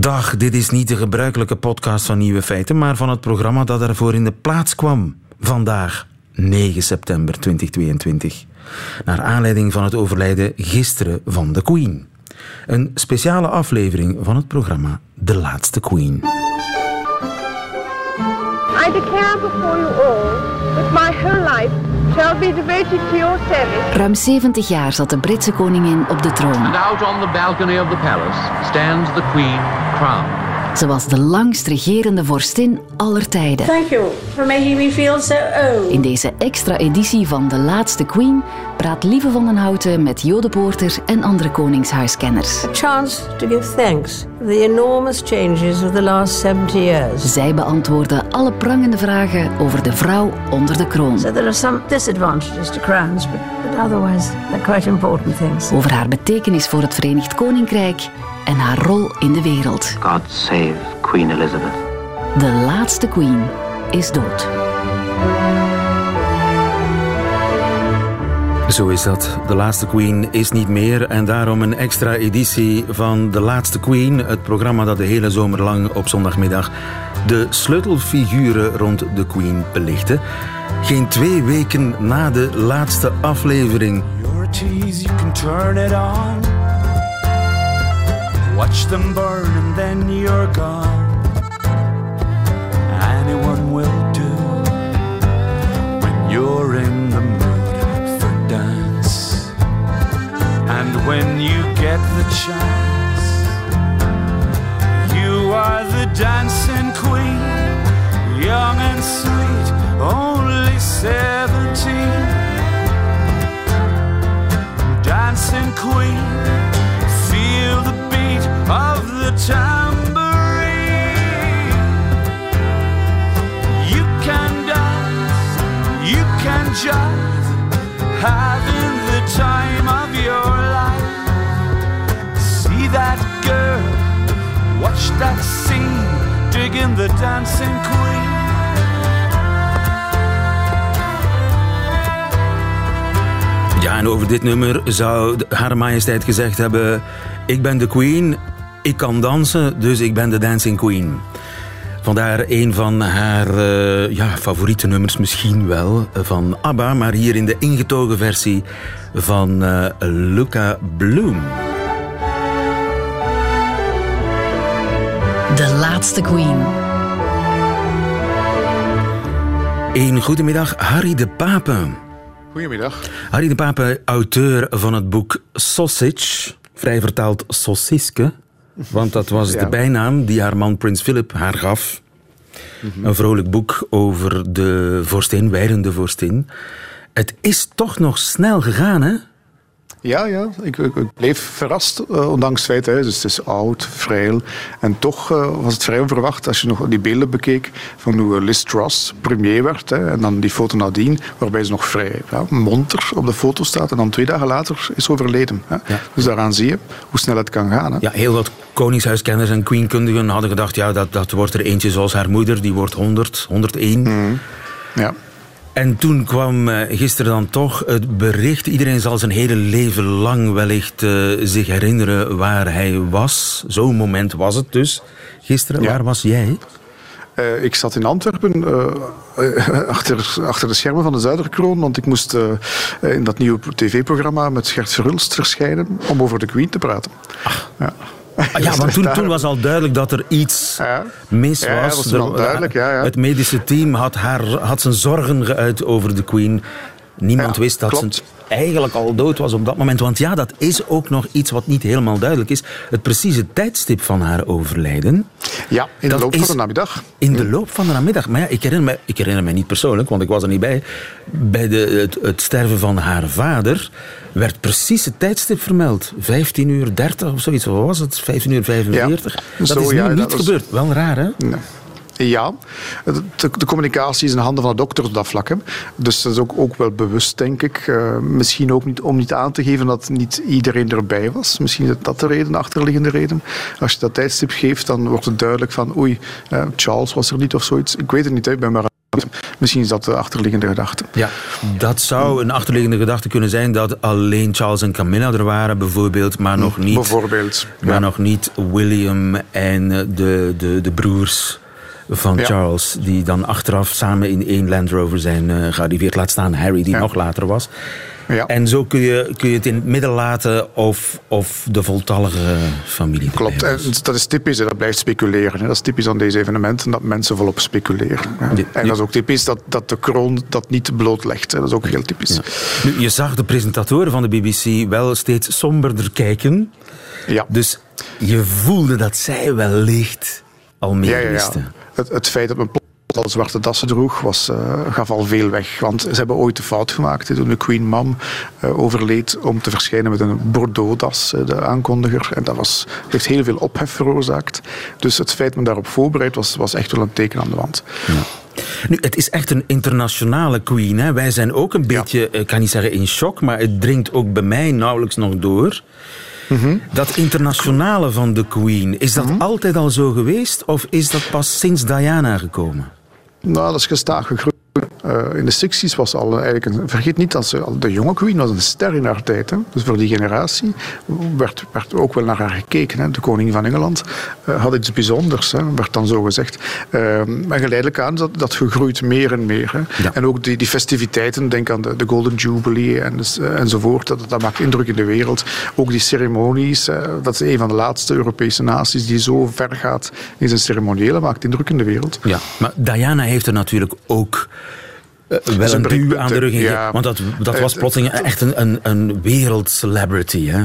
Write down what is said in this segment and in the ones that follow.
Dag, dit is niet de gebruikelijke podcast van Nieuwe Feiten, maar van het programma dat ervoor in de plaats kwam. Vandaag, 9 september 2022. Naar aanleiding van het overlijden gisteren van de Queen. Een speciale aflevering van het programma De Laatste Queen. I declare before you all that my whole shall be devoted to your service. Ruim 70 jaar zat de Britse koningin op de troon. And out on the balcony of the palace stands the Queen crowned. Ze was de langst regerende vorstin aller tijden. Thank you for making me feel so old. In deze extra editie van De Laatste Queen praat Lieve van den Houten met Jode Poorter en andere koningshuiskenners. A chance to give thanks for the enormous changes of the last 70 years. Zij beantwoorden alle prangende vragen over de vrouw onder de kroon. So there are some disadvantages to crowns, but, but otherwise they're quite important things. Over haar betekenis voor het Verenigd Koninkrijk en haar rol in de wereld. God save Queen Elizabeth. De laatste queen is dood. Zo is dat. De laatste Queen is niet meer en daarom een extra editie van De Laatste Queen, het programma dat de hele zomer lang op zondagmiddag de sleutelfiguren rond de Queen belichtte. Geen twee weken na de laatste aflevering. Your tease, you can turn it on. Watch them burn and then you're gone. Anyone will do when you're in the mood for dance. And when you get the chance, you are the dancing queen, young and sweet, only seventeen. Dancing queen of the tambourine. You can dance, you can jive, having the time of your life. See that girl, watch that scene, digging the dancing queen. Ja, en over dit nummer zou Haar Majesteit gezegd hebben: Ik ben de Queen, ik kan dansen, dus ik ben de Dancing Queen. Vandaar een van haar uh, ja, favoriete nummers misschien wel van ABBA, maar hier in de ingetogen versie van uh, Luca Bloom. De laatste Queen. Een goedemiddag, Harry de Pape. Goedemiddag. Harry de Pape, auteur van het boek Sausage, vrij vertaald Sauciske. Want dat was de bijnaam die haar man Prins Philip haar gaf. Een vrolijk boek over de vorstin, wijdende vorstin. Het is toch nog snel gegaan, hè? Ja, ja. Ik, ik bleef verrast, uh, ondanks het feit. Hè. Dus het is oud, frail. En toch uh, was het vrij onverwacht als je nog die beelden bekeek van hoe Liz Truss premier werd. Hè. En dan die foto nadien, waarbij ze nog vrij ja, monter op de foto staat. En dan twee dagen later is overleden. Hè. Ja. Dus daaraan zie je hoe snel het kan gaan. Hè. Ja, heel wat koningshuiskenners en queenkundigen hadden gedacht... ja, dat, dat wordt er eentje zoals haar moeder, die wordt 100, 101. Mm. Ja. En toen kwam eh, gisteren dan toch het bericht. Iedereen zal zijn hele leven lang wellicht uh, zich herinneren waar hij was. Zo'n moment was het dus. Gisteren, waar was jij? Uh, ik zat in Antwerpen uh, achter, achter de schermen van de Zuiderkroon, want ik moest in dat nieuwe tv-programma met Gert Verhulst verschijnen om over de Queen te praten. Ach. Ja. Ah, ja, want toen, toen, was al duidelijk dat er iets mis was. Er, ja. Het medische team had, haar, had zijn zorgen geuit over de Queen. Niemand wist dat ze eigenlijk al dood was op dat moment. Want ja, dat is ook nog iets wat niet helemaal duidelijk is. Het precieze tijdstip van haar overlijden. Ja, in de loop van de namiddag. In de loop van de namiddag. Maar ja, ik herinner, me, ik herinner me niet persoonlijk, want ik was er niet bij. Bij de, het, het sterven van haar vader werd precies het tijdstip vermeld. 15 uur 30 of zoiets. Wat was het? 15 uur 45? dat is nu niet gebeurd. Wel raar, hè? Nee. Ja, de, de, communicatie is in handen van de dokter op dat vlak. Hè. Dus dat is ook, ook wel bewust, denk ik. Uh, misschien ook niet om niet aan te geven dat niet iedereen erbij was. Misschien is dat de reden, de achterliggende reden. Als je dat tijdstip geeft, dan wordt het duidelijk van oei, uh, Charles was er niet of zoiets. Ik weet het niet, hè. ik ben maar Misschien is dat de achterliggende gedachte. Ja, dat zou een achterliggende gedachte kunnen zijn dat alleen Charles en Camilla er waren, bijvoorbeeld, maar nog niet. Bijvoorbeeld. Maar nog niet William en de, de, de broers van Charles, die dan achteraf samen in één Land Rover zijn uh, gearriveerd. Laat staan Harry, die nog later was. Ja. En zo kun je, kun je het in het midden laten of, of de voltallige familie. Klopt, en dat is typisch, dat blijft speculeren. Dat is typisch aan deze evenementen, dat mensen volop speculeren. En dat is ook typisch dat, dat de kroon dat niet blootlegt. Dat is ook heel typisch. Nu, je zag de presentatoren van de BBC wel steeds somberder kijken. Ja. Dus je voelde dat zij wellicht al meer wisten. Het, het feit dat men al zwarte dassen droeg, was, uh, gaf al veel weg. Want ze hebben ooit de fout gemaakt toen de Queen Mom uh, overleed om te verschijnen met een Bordeaux-das, de aankondiger. En dat was, heeft heel veel ophef veroorzaakt. Dus het feit dat men daarop voorbereid was, was echt wel een teken aan de wand. Ja. Nu, het is echt een internationale queen. Hè? Wij zijn ook een beetje, ik kan niet zeggen in shock, maar het dringt ook bij mij nauwelijks nog door. Dat internationale van de Queen, is dat mhm. altijd al zo geweest of is dat pas sinds Diana gekomen? Nou, dat is gestaag gegroeid. Uh, in de 60s was al eigenlijk een, vergeet niet dat ze de jonge queen was een ster in haar tijd. Hè. Dus voor die generatie werd, werd ook wel naar haar gekeken. Hè. De koning van Engeland uh, had iets bijzonders, hè, werd dan zo gezegd. Uh, maar geleidelijk aan dat, dat gegroeid meer en meer. Hè. En ook die, die festiviteiten, denk aan de, de Golden Jubilee en, dus, enzovoort, dat, dat maakt indruk in de wereld. Ook die ceremonies, dat is een van de laatste Europese naties die zo ver gaat in zijn ceremoniële, maakt indruk in de wereld. Ja, maar Diana heeft er natuurlijk ook uh, wel een duw aan de rug. Ja, want dat, dat was plotseling echt een, een, een wereldcelebrity. Hè?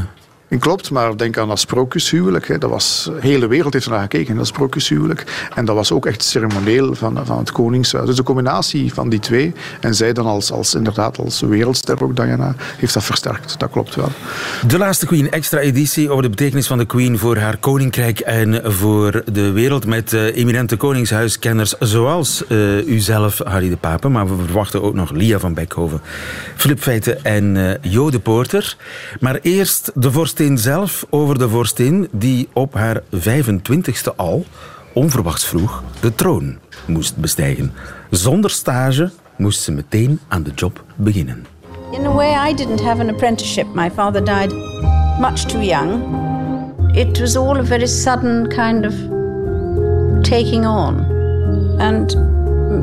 Klopt, maar denk aan dat sprookjeshuwelijk. Hè. Dat was, de hele wereld heeft naar gekeken, dat sprookjeshuwelijk. En dat was ook echt ceremonieel van, van het Koningshuis. Dus de combinatie van die twee, en zij dan als, als, inderdaad als wereldster ook, Diana, heeft dat versterkt. Dat klopt wel. De laatste Queen extra editie over de betekenis van de Queen voor haar koninkrijk en voor de wereld. Met uh, eminente koningshuiskenners zoals uh, eh, uzelf, Harry de Pape. Maar we verwachten ook nog Lia van Beckhoven, Flip Feiten en uh, Jo de Poorter. Maar eerst de vorst zelf over de vorstin die op haar 25ste al, onverwachts vroeg, de troon moest bestijgen. Zonder stage moest ze meteen aan de job beginnen. In a way I didn't have an apprenticeship. My father died much too young. It was all a very sudden kind of taking on and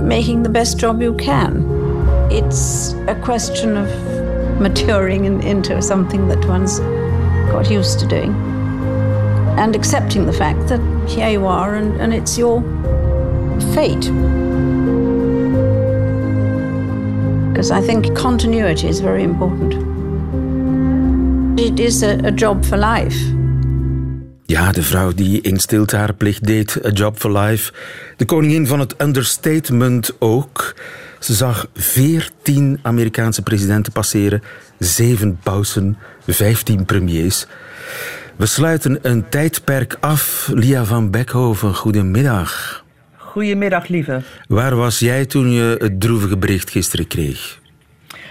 making the best job you can. It's a question of maturing into something that one's got used to doing. And accepting the fact that here you are and, and it's your fate. Because I think continuity is very important. It is a, job for life. Ja, de vrouw die in stilte haar plicht deed, a job for life. De koningin van het understatement ook. Ze zag veertien Amerikaanse presidenten passeren, zeven pausen, vijftien premiers. We sluiten een tijdperk af. Lia van Beckhoven, goedemiddag. Goedemiddag, lieve. Waar was jij toen je het droevige bericht gisteren kreeg?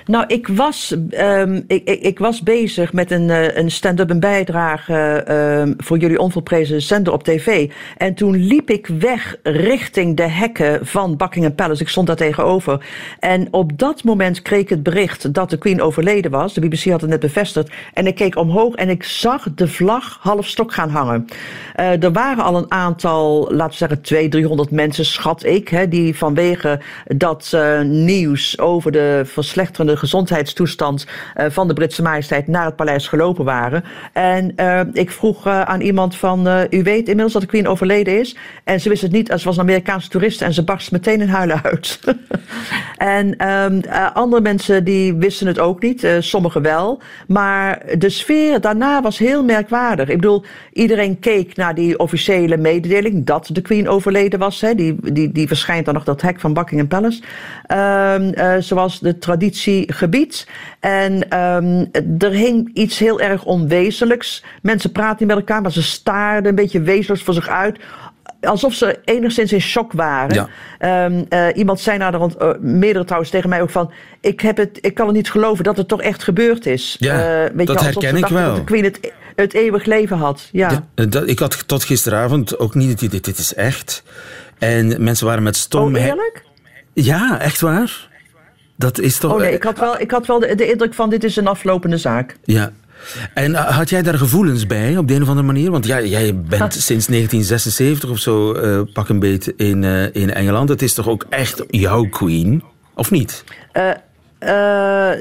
Nou, ik was, um, ik, ik, ik, was bezig met een, uh, een stand-up en bijdrage um, voor jullie onvolprezen zender op tv. En toen liep ik weg richting de hekken van Buckingham Palace. Ik stond daar tegenover. En op dat moment kreeg ik het bericht dat de Queen overleden was. De BBC had het net bevestigd. En ik keek omhoog en ik zag de vlag half stok gaan hangen. Uh, er waren al een aantal, laten we zeggen, 200, 300 mensen, schat ik, hè, die vanwege dat uh, nieuws over de verslechterende gezondheidstoestand uh, van de Britse majesteit naar het paleis gelopen waren. En uh, ik vroeg uh, aan iemand van, u weet inmiddels dat de queen overleden is? En ze wist het niet, ze was een Amerikaanse toerist en ze barst meteen in huilen uit. en um, andere mensen die wisten het ook niet, sommigen wel. Maar de sfeer daarna was heel merkwaardig. Ik bedoel, iedereen keek naar die officiële mededeling dat de queen overleden was. Hè. Die, die, die verschijnt dan nog dat hek van Buckingham Palace. Um, zoals de traditie gebied. En um, er hing iets heel erg onwezenlijks. Mensen praten niet met elkaar, maar ze staarden een beetje wezenloos voor zich uit alsof ze enigszins in shock waren. Ja. Um, uh, iemand zei naar de uh, meerdere trouwens tegen mij ook van... Ik, heb het, ik kan het niet geloven dat het toch echt gebeurd is. Ja, uh, weet dat je, herken ik wel. Dat de Queen het, het eeuwig leven had. Ja. dat, ik had tot gisteravond ook niet het idee, dit is echt. En mensen waren met stom... Oh, eerlijk? Ja, echt waar? Dat is toch... Oh nee, ik had wel, ik had wel de, de indruk van dit is een aflopende zaak. Ja, en eh, had jij daar gevoelens bij op de een of andere manier? Want ja, jij bent sinds 1976 of zo uh, pak een beet in, uh, in Engeland. Het is toch ook echt jouw queen, of niet?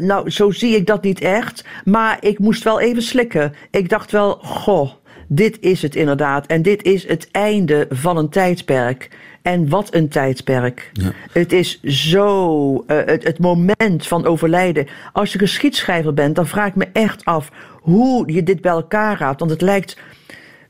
nou, zo zie ik dat niet echt. Maar ik moest wel even slikken. Ik dacht wel, goh, dit is het inderdaad. En dit is het einde van een tijdperk. En wat een tijdperk. Ja. Het is zo, uh, het, het, moment van overlijden. Als je geschiedschrijver bent, dan vraag ik me echt af hoe je dit bij elkaar raadt. Want het lijkt,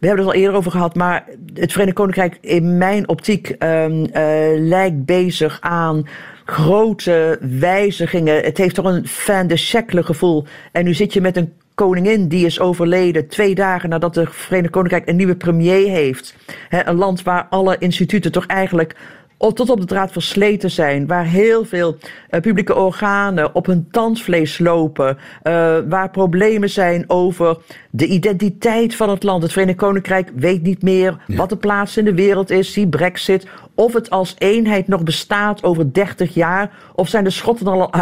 we hebben het al eerder over gehad, maar het Verenigd Koninkrijk in mijn optiek um, uh, lijkt bezig aan grote wijzigingen. Het heeft toch een fan de gevoel. En nu zit je met een koningin die is overleden twee dagen nadat de Verenigd Koninkrijk een nieuwe premier heeft. een land waar alle instituten toch eigenlijk tot op de draad versleten zijn, waar heel veel uh, publieke organen op hun tandvlees lopen, uh, waar problemen zijn over de identiteit van het land. Het Verenigd Koninkrijk weet niet meer wat de plaats in de wereld is, zie Brexit, of het als eenheid nog bestaat over 30 jaar, of zijn de Schotten al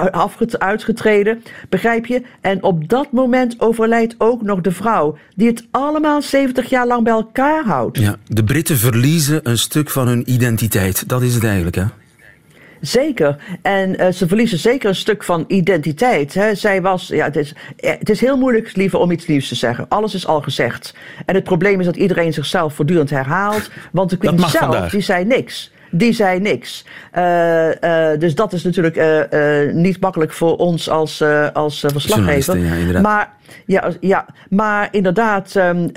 uitgetreden, begrijp je? En op dat moment overlijdt ook nog de vrouw, die het allemaal 70 jaar lang bij elkaar houdt. Ja, de Britten verliezen een stuk van hun identiteit. Dat is het eigenlijk, hè? Zeker. En uh, ze verliezen zeker een stuk van identiteit. Hè. Zij was, ja, het, is, eh, het is heel moeilijk, liever, om iets nieuws te zeggen. Alles is al gezegd. En het probleem is dat iedereen zichzelf voortdurend herhaalt. Want de Queen zelf, die zei niks die zei niks. Uh, uh, dus dat is natuurlijk uh, niet makkelijk voor ons als, als verslaggever. Ja, maar, ja, ja, maar inderdaad, um,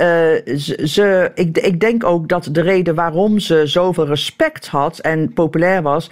ze, ik, ik denk ook dat de reden waarom ze zoveel respect had en populair was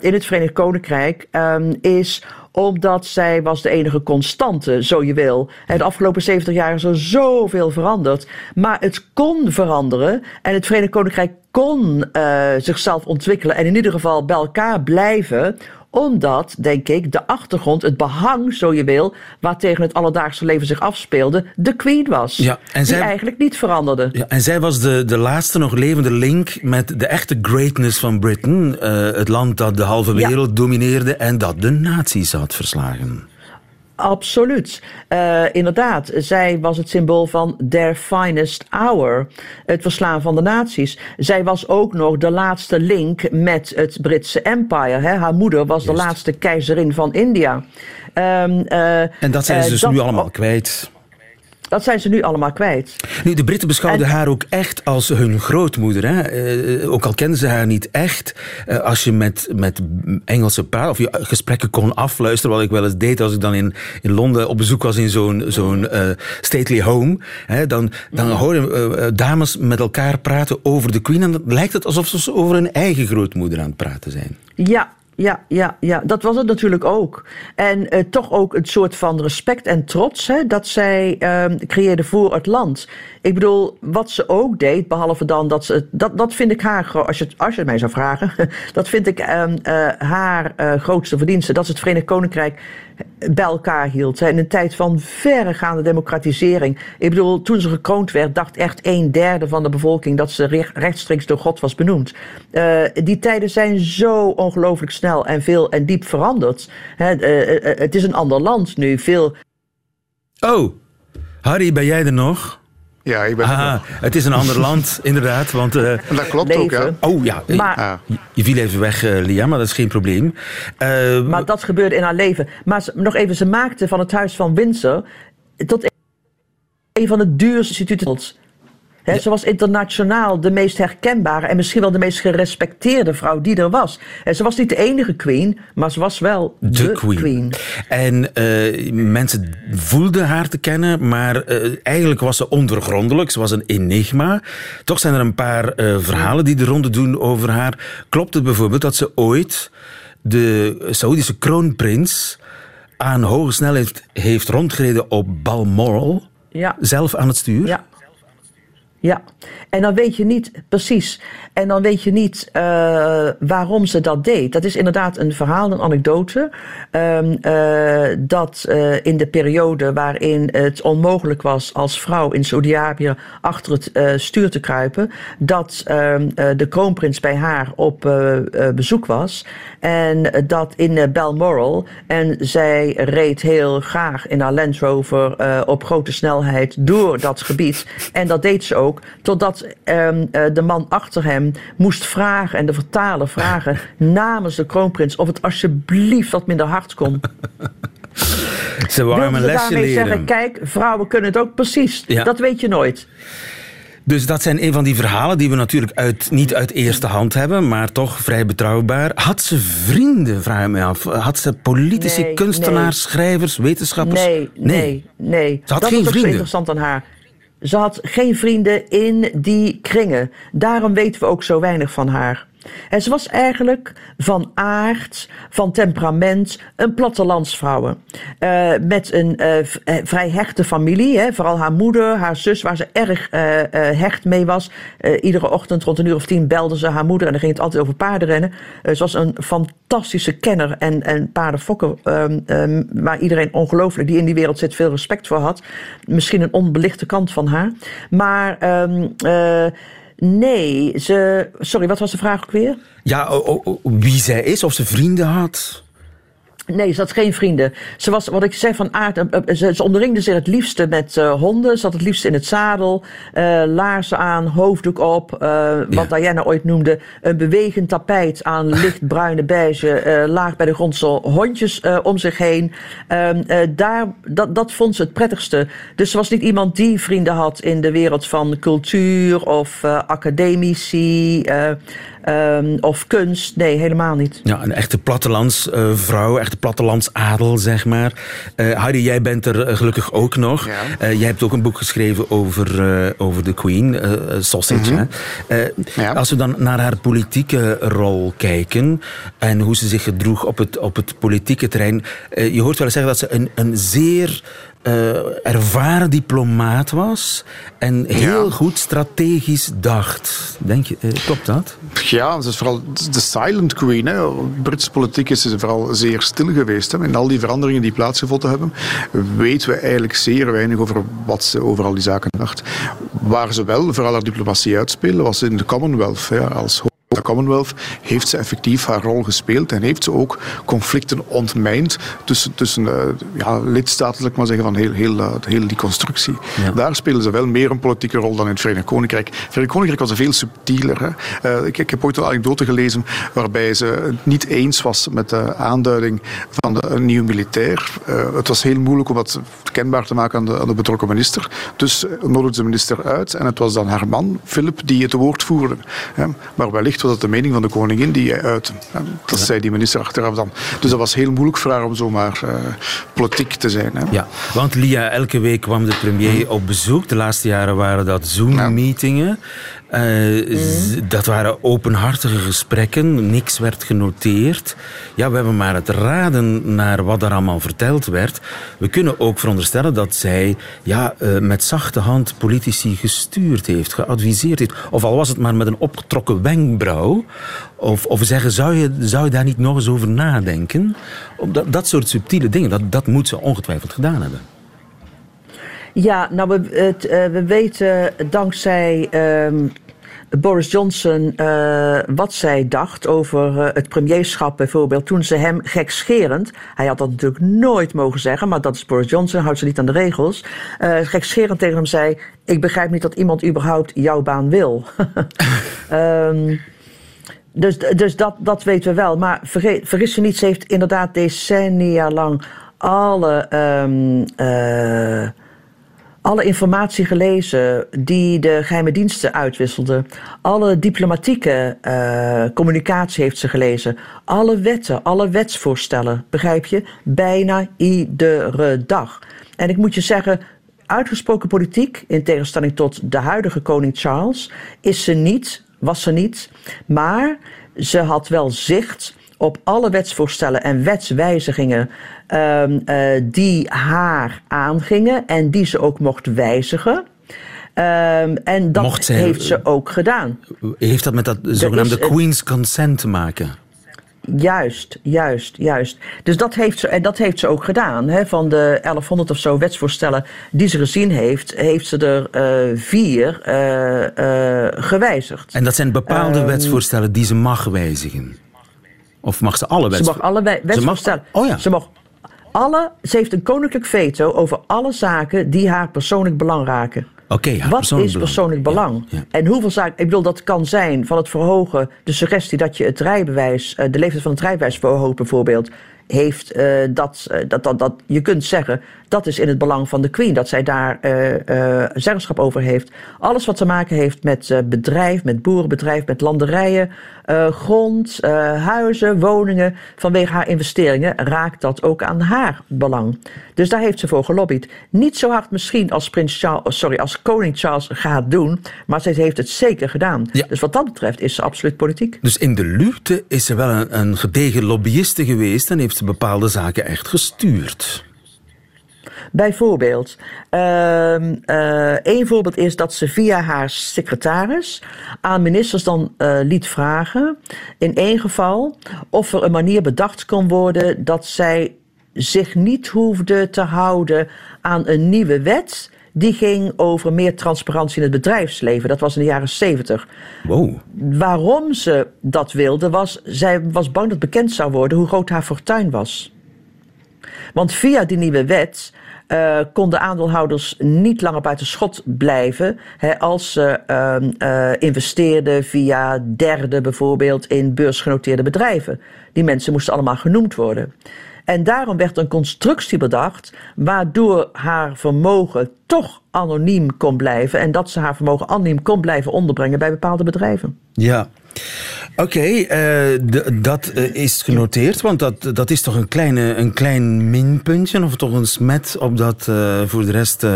in het Verenigd Koninkrijk um, is omdat zij was de enige constante, zo je wil. En de afgelopen 70 jaar is er zoveel veranderd. Maar het kon veranderen. En het Verenigd Koninkrijk kon uh, zichzelf ontwikkelen. En in ieder geval bij elkaar blijven omdat, denk ik, de achtergrond, het behang, zo je wil, wat tegen het alledaagse leven zich afspeelde, de Queen was. Ja, en die eigenlijk niet veranderde. Ja, en zij was de, de laatste nog levende link met de echte greatness van Britain. Uh, het land dat de halve wereld domineerde en dat de nazi's had verslagen. Absoluut. Uh, inderdaad, zij was het symbool van their finest hour. Het verslaan van de naties. Zij was ook nog de laatste link met het Britse Empire. Hè? Haar moeder was de laatste keizerin van India. Um, uh, en dat zijn ze uh, dus nu allemaal kwijt. Dat zijn ze nu allemaal kwijt. Nu, de Britten beschouwden haar ook echt als hun grootmoeder. Hè? Uh, ook al kenden ze haar niet echt. Uh, als je met, met Engelse praat, of je gesprekken kon afluisteren, wat ik wel eens deed als ik dan in, in Londen op bezoek was in zo'n zo'n uh, stately home, hè, dan, dan horen dames met elkaar praten over de Queen. En dan lijkt het alsof ze over hun eigen grootmoeder aan het praten zijn. Ja, ja, ja, ja, dat was het natuurlijk ook. En uh, toch ook een soort van respect en trots hè, dat zij uh, creëerde voor het land. Ik bedoel, wat ze ook deed, behalve dan dat ze. Dat, dat vind ik haar, als je, als je het mij zou vragen, dat vind ik uh, haar uh, grootste verdienste. Dat ze het Verenigd Koninkrijk bij elkaar hield. In een tijd van verregaande democratisering. Ik bedoel, toen ze gekroond werd, dacht echt een derde van de bevolking dat ze rechtstreeks door God was benoemd. Uh, die tijden zijn zo ongelooflijk snel en veel en diep veranderd. He, het is een ander land nu. Veel. Oh, Harry, ben jij er nog? Ja, ik ben ah, Het is een ander land, inderdaad. Want, uh, dat klopt ook, ja. Oh ja, maar, je viel even weg, uh, Lia, maar dat is geen probleem. Uh, maar dat gebeurde in haar leven. Maar nog even, ze maakte van het huis van Windsor tot een van de duurste instituten ze was internationaal de meest herkenbare en misschien wel de meest gerespecteerde vrouw die er was. En ze was niet de enige queen, maar ze was wel de, queen. En uh, mensen voelden haar te kennen, maar uh, eigenlijk was ze ondergrondelijk. Ze was een enigma. Toch zijn er een paar uh, verhalen die de ronde doen over haar. Klopt het bijvoorbeeld dat ze ooit de Saoedische kroonprins aan hoge snelheid heeft rondgereden op Balmoral? Ja. Zelf aan het stuur? Ja. Ja, en dan weet je niet precies. En dan weet je niet uh, waarom ze dat deed. Dat is inderdaad een verhaal, een anekdote. Um, uh, dat uh, in de periode waarin het onmogelijk was als vrouw in Saudi-Arabië achter het stuur te kruipen, dat ehm, de kroonprins bij haar op bezoek was. En dat in Balmoral. En zij reed heel graag in haar Land Rover op grote snelheid door dat gebied. En dat deed ze ook totdat um, de man achter hem moest vragen en de vertaler vragen namens de kroonprins of het alsjeblieft wat minder hard kon. Ze waren een lesje leren. zeggen, kijk, vrouwen kunnen het ook precies. Dat weet je nooit. Dus dat zijn een van die verhalen die we natuurlijk uit, niet uit eerste hand hebben, maar toch vrij betrouwbaar. Had ze vrienden, vraag ik me af? Had ze politici, kunstenaars, schrijvers, wetenschappers? Nee, nee, nee. Ze had dat geen is vrienden. interessant aan haar. Ze had geen vrienden in die kringen. Daarom weten we ook zo weinig van haar. En ze was eigenlijk van aard, van temperament, een plattelandsvrouw. Uh, met een uh, vrij hechte familie. Hè. Vooral haar moeder, haar zus, waar ze erg hecht mee was. iedere ochtend rond een uur of tien belde ze haar moeder en dan ging het altijd over paardenrennen. ze was een fantastische kenner en, en paardenfokker. Um, waar iedereen ongelooflijk die in die wereld zit veel respect voor had. Misschien een onbelichte kant van haar. Maar. Um, Nee, ze. Sorry, wat was de vraag ook weer? Ja, wie zij is, of ze vrienden had. Nee, ze had geen vrienden. Ze was, wat ik zei, van aard. Eh, eh, ze, ze omringde zich het liefste met uh, honden. Ze had het liefst in het zadel. Uh, laarzen aan, hoofddoek op. Uh, wat ja. Diana ooit noemde. Een bewegend tapijt aan lichtbruine beige. laag bij de grond zo hondjes om zich heen. Ehm, daar, dat, dat vond ze het prettigste. Dus ze was niet iemand die vrienden had in de wereld van cultuur of academici. Um, of kunst. Nee, helemaal niet. Ja, een echte plattelandsvrouw, uh, echte plattelandsadel, zeg maar. Uh, Harry, jij bent er uh, gelukkig ook nog. Ja. jij hebt ook een boek geschreven over, over de Queen, Sausage. Mm -hmm. ja. Als we dan naar haar politieke rol kijken en hoe ze zich gedroeg op het, op het politieke terrein. je hoort wel eens zeggen dat ze een, een zeer uh, ervaren diplomaat was en heel ja. goed strategisch dacht. Denk je, uh, klopt dat? Ja, ze is vooral de silent queen. Hè. Britse politiek is ze vooral zeer stil geweest. Hè. In al die veranderingen die plaatsgevonden hebben, weten we eigenlijk zeer weinig over wat ze over al die zaken dacht. Waar ze wel vooral haar diplomatie uitspelen, was in de Commonwealth. Ja, als de Commonwealth heeft ze effectief haar rol gespeeld en heeft ze ook conflicten ontmijnd tussen, tussen uh, ja, lidstaten, ik maar zeggen, van heel, heel, uh, heel die constructie. Ja. Daar spelen ze wel meer een politieke rol dan in het Verenigd Koninkrijk. Het Verenigd Koninkrijk was veel subtieler. Hè. Uh, ik, ik, heb ooit een anekdote gelezen waarbij ze het niet eens was met de aanduiding van de, een nieuw militair. het was heel moeilijk om dat kenbaar te maken aan de, aan de betrokken minister. Dus nodigde de minister uit en het was dan haar man, Philip, die het woord voerde. Hè. Maar wellicht was het de mening van de koningin die hij uitte. Dat zei die minister achteraf dan. Dus dat was heel moeilijk voor haar om zomaar uh, politiek te zijn. Hè. Ja, want Lia, elke week kwam de premier op bezoek. De laatste jaren waren dat Zoom-meetingen. Uh, mm. Dat waren openhartige gesprekken, niks werd genoteerd. Ja, we hebben maar het raden naar wat er allemaal verteld werd. We kunnen ook veronderstellen dat zij ja, uh, met zachte hand politici gestuurd heeft, geadviseerd heeft. Of al was het maar met een opgetrokken wenkbrauw. Of, of zeggen, zou je, zou je daar niet nog eens over nadenken? Dat, dat soort subtiele dingen, dat, dat moet ze ongetwijfeld gedaan hebben. Ja, nou, we, het, uh, we weten dankzij um, Boris Johnson uh, wat zij dacht over uh, het premierschap bijvoorbeeld. Toen ze hem gekscherend, hij had dat natuurlijk nooit mogen zeggen, maar dat is Boris Johnson, houdt ze niet aan de regels. gekscherend tegen hem zei: Ik begrijp niet dat iemand überhaupt jouw baan wil. um, dus dus dat, dat weten we wel. Maar vergeet, vergis je niet, ze heeft inderdaad decennia lang alle. Um, alle informatie gelezen die de geheime diensten uitwisselden. Alle diplomatieke uh, communicatie heeft ze gelezen. Alle wetten, alle wetsvoorstellen, begrijp je? Bijna iedere dag. En ik moet je zeggen, uitgesproken politiek, in tegenstelling tot de huidige koning Charles, is ze niet, was ze niet. Maar ze had wel zicht op alle wetsvoorstellen en wetswijzigingen um, uh, die haar aangingen en die ze ook mocht wijzigen. Ehm, en dat heeft ze ook gedaan. Heeft dat met dat zogenaamde Queen's Consent te maken? Juist, juist, juist. Dus dat heeft ze, en dat heeft ze ook gedaan. Hè. Van de 1100 of zo wetsvoorstellen die ze gezien heeft, heeft ze er uh, vier uh, uh, gewijzigd. En dat zijn bepaalde um, wetsvoorstellen die ze mag wijzigen? Of mag ze alle wetsvoorstellen? Ze mag alle wetsvoorstellen. oh ja. Ze mag alle, ze heeft een koninklijk veto over alle zaken die haar persoonlijk belang raken. Okay, Wat is persoonlijk belang? En hoeveel zaken. Ik bedoel, dat kan zijn van het verhogen. De suggestie dat je het rijbewijs. Eh, de leeftijd van het rijbewijs verhoogt, bijvoorbeeld heeft uh, dat, uh, dat, dat, dat, je kunt zeggen, dat is in het belang van de Queen, dat zij daar uh, zeggenschap over heeft. Alles wat te maken heeft met bedrijf, met boerenbedrijf, met landerijen, grond, huizen, woningen, vanwege haar investeringen, raakt dat ook aan haar belang. Dus daar heeft ze voor gelobbyd. Niet zo hard misschien als, prins Charles, sorry, als koning Charles gaat doen, maar zij heeft het zeker gedaan. Ja. Dus wat dat betreft is ze absoluut politiek. Dus in de luwte is ze wel een, een gedegen lobbyiste geweest en heeft bepaalde zaken echt gestuurd. Bijvoorbeeld, uh, uh, één voorbeeld is dat ze via haar secretaris aan ministers dan uh, liet vragen, in één geval, of er een manier bedacht kon worden dat zij zich niet hoefde te houden aan een nieuwe wet die ging over meer transparantie in het bedrijfsleven. Dat was in de jaren 70. Wow. Waarom ze dat wilde, was zij was bang dat bekend zou worden hoe groot haar fortuin was. Want via die nieuwe wet uh, konden aandeelhouders niet langer buiten schot blijven hè, als ze uh, uh, investeerden via derden bijvoorbeeld in beursgenoteerde bedrijven. Die mensen moesten allemaal genoemd worden. En daarom werd een constructie bedacht waardoor haar vermogen toch anoniem kon blijven en dat ze haar vermogen anoniem kon blijven onderbrengen bij bepaalde bedrijven. Ja. Oké, uh, dat uh, is genoteerd, want dat, dat is toch een, kleine, een klein minpuntje, of toch een smet op dat uh, voor de rest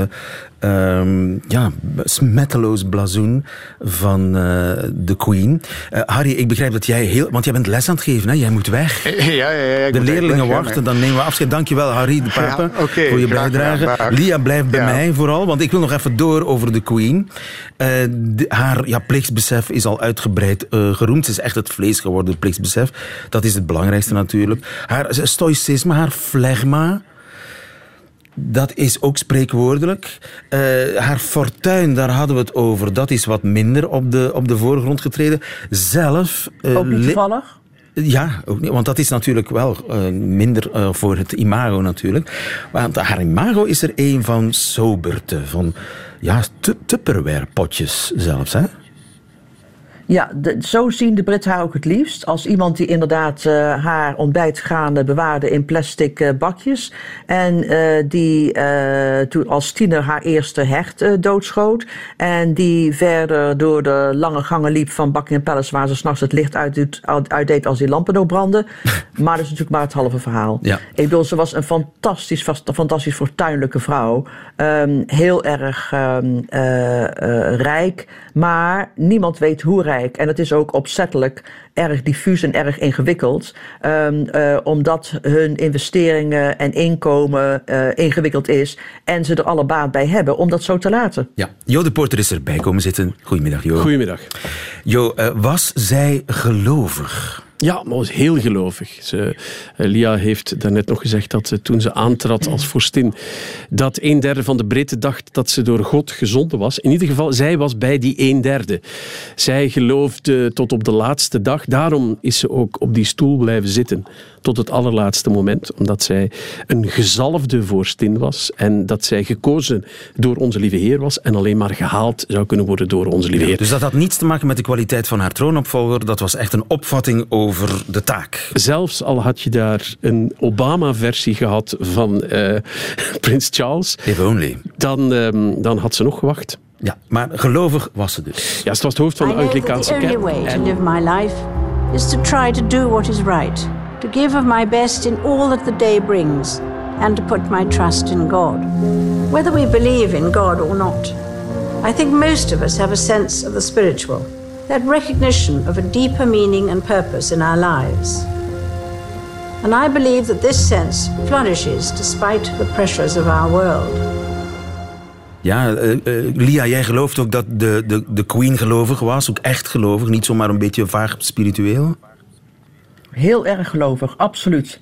um, ja, smetteloos blazoen van uh, de Queen. Uh, Harry, ik begrijp dat jij heel... Want jij bent les aan het geven, hè? Jij moet weg. Ja, ja, ja. De leerlingen weg, wachten, dan nemen we afscheid. Dankjewel, Harry de Pape, ja, okay, voor je bijdrage. Lia blijft bij mij vooral, want ik wil nog even door over de Queen. Uh, de, haar ja, plichtsbesef is al uitgebreid geroemd. Ze is echt het vlees geworden, plichtsbesef. Dat is het belangrijkste natuurlijk. Haar stoïcisme, haar flegma dat is ook spreekwoordelijk. Uh, haar fortuin, daar hadden we het over. Dat is wat minder op de, op de voorgrond getreden. Zelf... Uh, ook niet toevallig? Ja, ook niet, want dat is natuurlijk wel uh, minder uh, voor het imago natuurlijk. Want haar imago is er een van soberte, van ja, tupperware potjes zelfs. Hè? Ja, de, zo zien de Britten haar ook het liefst. Als iemand die inderdaad uh, haar ontbijt gaande bewaarde in plastic uh, bakjes. En uh, die toen als tiener haar eerste hecht doodschoot. En die verder door de lange gangen liep van Buckingham Palace... waar ze s'nachts het licht uitdeed, uitdeed als die lampen nog brandden. maar dat is natuurlijk maar het halve verhaal. Ja. Ik bedoel, ze was een fantastisch, fantastisch fortuinlijke vrouw. Um, heel erg um, rijk. Maar niemand weet hoe rijk en het is ook opzettelijk erg diffuus en erg ingewikkeld, um, uh, omdat hun investeringen en inkomen uh, ingewikkeld is en ze er alle baat bij hebben om dat zo te laten. Ja, Jo de Porter is erbij komen zitten. Goedemiddag, Jo. Goedemiddag. Jo, uh, was zij gelovig? Ja, maar was heel gelovig. Ze, Lia heeft daarnet nog gezegd dat ze, toen ze aantrad als vorstin, dat een derde van de Britten dacht dat ze door God gezonden was. In ieder geval, zij was bij die een derde. Zij geloofde tot op de laatste dag. Daarom is ze ook op die stoel blijven zitten tot het allerlaatste moment, omdat zij een gezalfde vorstin was en dat zij gekozen door onze lieve Heer was en alleen maar gehaald zou kunnen worden door onze lieve Heer. dus dat had niets te maken met de kwaliteit van haar troonopvolger, dat was echt een opvatting over de taak. Zelfs al had je daar een Obama-versie gehad van uh, Prins Charles, If only. Dan, um, dan had ze nog gewacht. Ja, maar gelovig was ze dus. Ja, ze was het hoofd van de Anglikaanse kerk. The only way to live my life is to try to do what is right. To give of my best in all that the day brings, and to put my trust in God. Whether we believe in God or not, I think most of us have a sense of the spiritual, that recognition of a deeper meaning and purpose in our lives. And I believe that this sense flourishes despite the pressures of our world. Ja, eh, eh, Lia, jij gelooft ook dat de, de, de queen gelovig was, ook echt gelovig, niet zomaar een beetje vaag spiritueel? Heel erg gelovig, absoluut.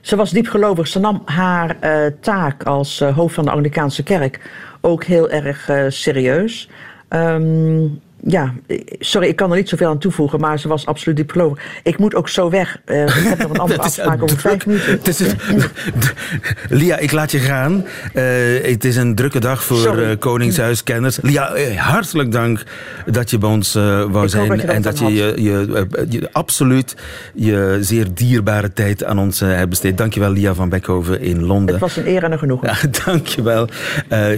Ze was diep gelovig. Ze nam haar taak als hoofd van de Anglikaanse kerk ook heel erg serieus. Um, ja, sorry, ik kan er niet zoveel aan toevoegen, maar ze was absoluut diep Ik moet ook zo weg. Uh, ik heb nog een andere afspraak over vijf minuten. Lia, ik laat je gaan. Uh, het is een drukke dag voor uh, Koningshuiskenners. Lia, hartelijk dank dat je bij ons wou zijn. en dat je je, je, je, absoluut je zeer dierbare tijd aan ons hebt besteed. Dankjewel, Lia van Beckhoven in Londen. Het was een eer en een genoegen. Ja, dankjewel.